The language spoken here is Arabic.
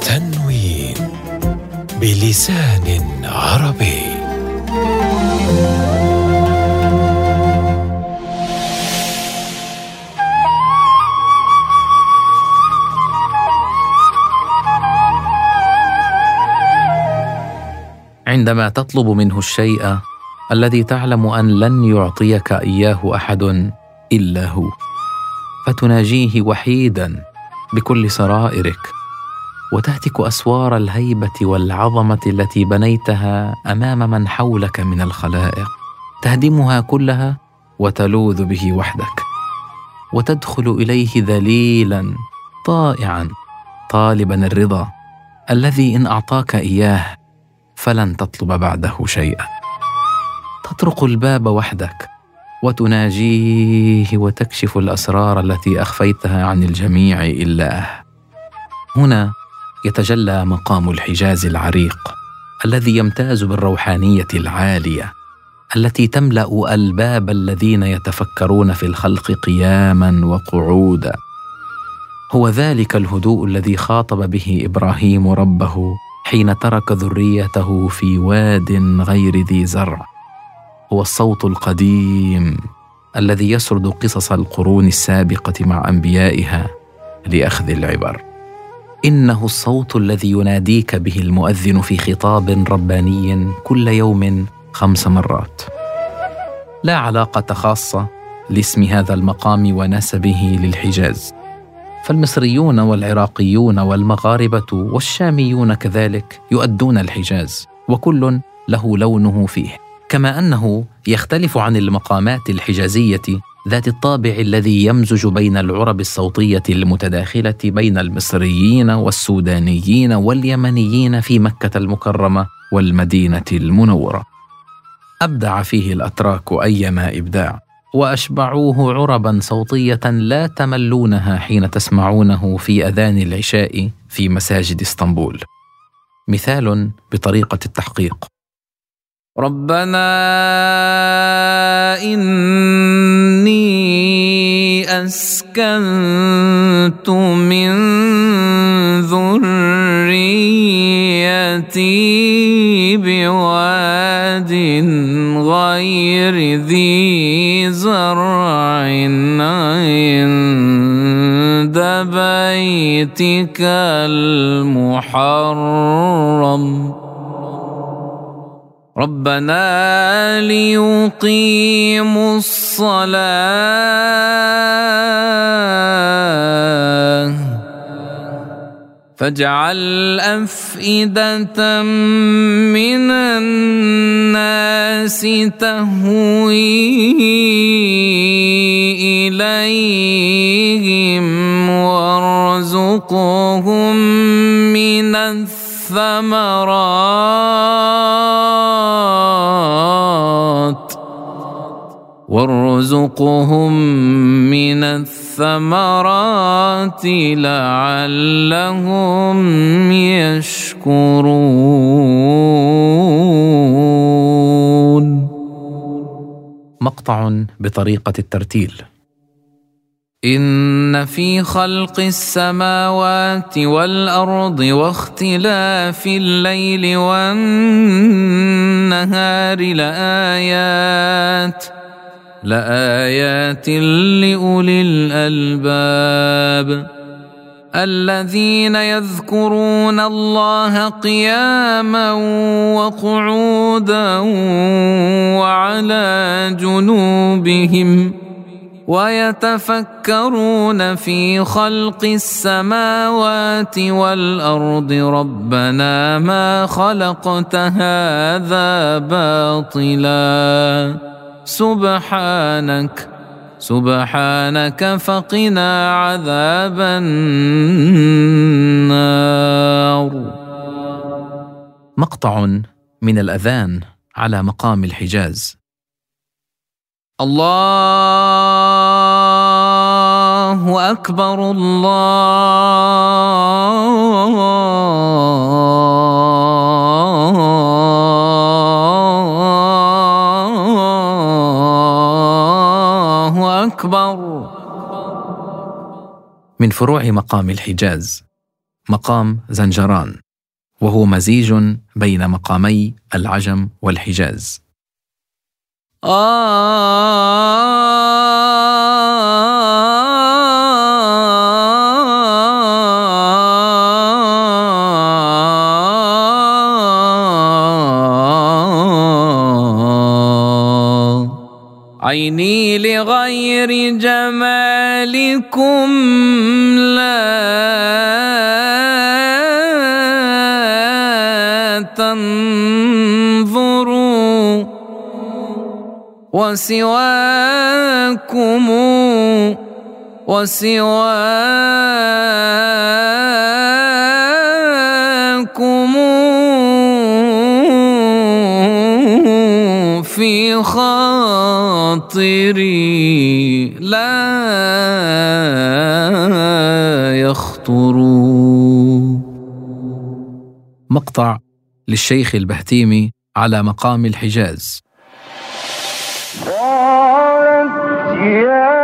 تنوين بلسان عربي. عندما تطلب منه الشيء الذي تعلم أن لن يعطيك إياه أحد إلا هو. فتناجيه وحيدا بكل سرائرك وتهتك أسوار الهيبة والعظمة التي بنيتها أمام من حولك من الخلائق. تهدمها كلها وتلوذ به وحدك. وتدخل إليه ذليلا طائعا طالبا الرضا. الذي إن أعطاك إياه فلن تطلب بعده شيئا. تطرق الباب وحدك وتناجيه وتكشف الأسرار التي أخفيتها عن الجميع إلا هنا يتجلى مقام الحجاز العريق الذي يمتاز بالروحانية العالية التي تملأ ألباب الذين يتفكرون في الخلق قياما وقعودا. هو ذلك الهدوء الذي خاطب به إبراهيم ربه حين ترك ذريته في واد غير ذي زرع. هو الصوت القديم الذي يسرد قصص القرون السابقة مع أنبيائها لأخذ العبر. إنه الصوت الذي يناديك به المؤذن في خطاب رباني كل يوم خمس مرات. لا علاقة خاصة لاسم هذا المقام ونسبه للحجاز. فالمصريون والعراقيون والمغاربة والشاميون كذلك يؤدون الحجاز وكل له لونه فيه. كما أنه يختلف عن المقامات الحجازية ذات الطابع الذي يمزج بين العرب الصوتية المتداخلة بين المصريين والسودانيين واليمنيين في مكة المكرمة والمدينة المنورة. أبدع فيه الأتراك ايما إبداع وأشبعوه عربا صوتية لا تملونها حين تسمعونه في أذان العشاء في مساجد إسطنبول. مثال بطريقة التحقيق. ربنا إني أسكنت من ذريتي بواد غير ذي زرع عند بيتك المحرم ربنا ليقيموا الصلاة. فاجعل أفئدة من الناس تهوي إليهم وارزقهم من الثمرات. وارزقهم من الثمرات لعلهم يشكرون. مقطع بطريقة الترتيل. ان في خلق السماوات والارض واختلاف الليل والنهار لايات لآيات لأولي الألباب. الذين يذكرون الله قياما وقعودا وعلى جنوبهم ويتفكرون في خلق السماوات والأرض ربنا ما خلقت هذا باطلا. سبحانك سبحانك فقنا عذاب النار. مقطع من الأذان على مقام الحجاز. الله أكبر الله. أكبر. من فروع مقام الحجاز مقام زنجران وهو مزيج بين مقامي العجم والحجاز. آه. عيني لغير جمالكم لا تنظروا وسواكم وسواكم في خاطري لا يخطروا مقطع للشيخ البهتيمي على مقام الحجاز. قالت يا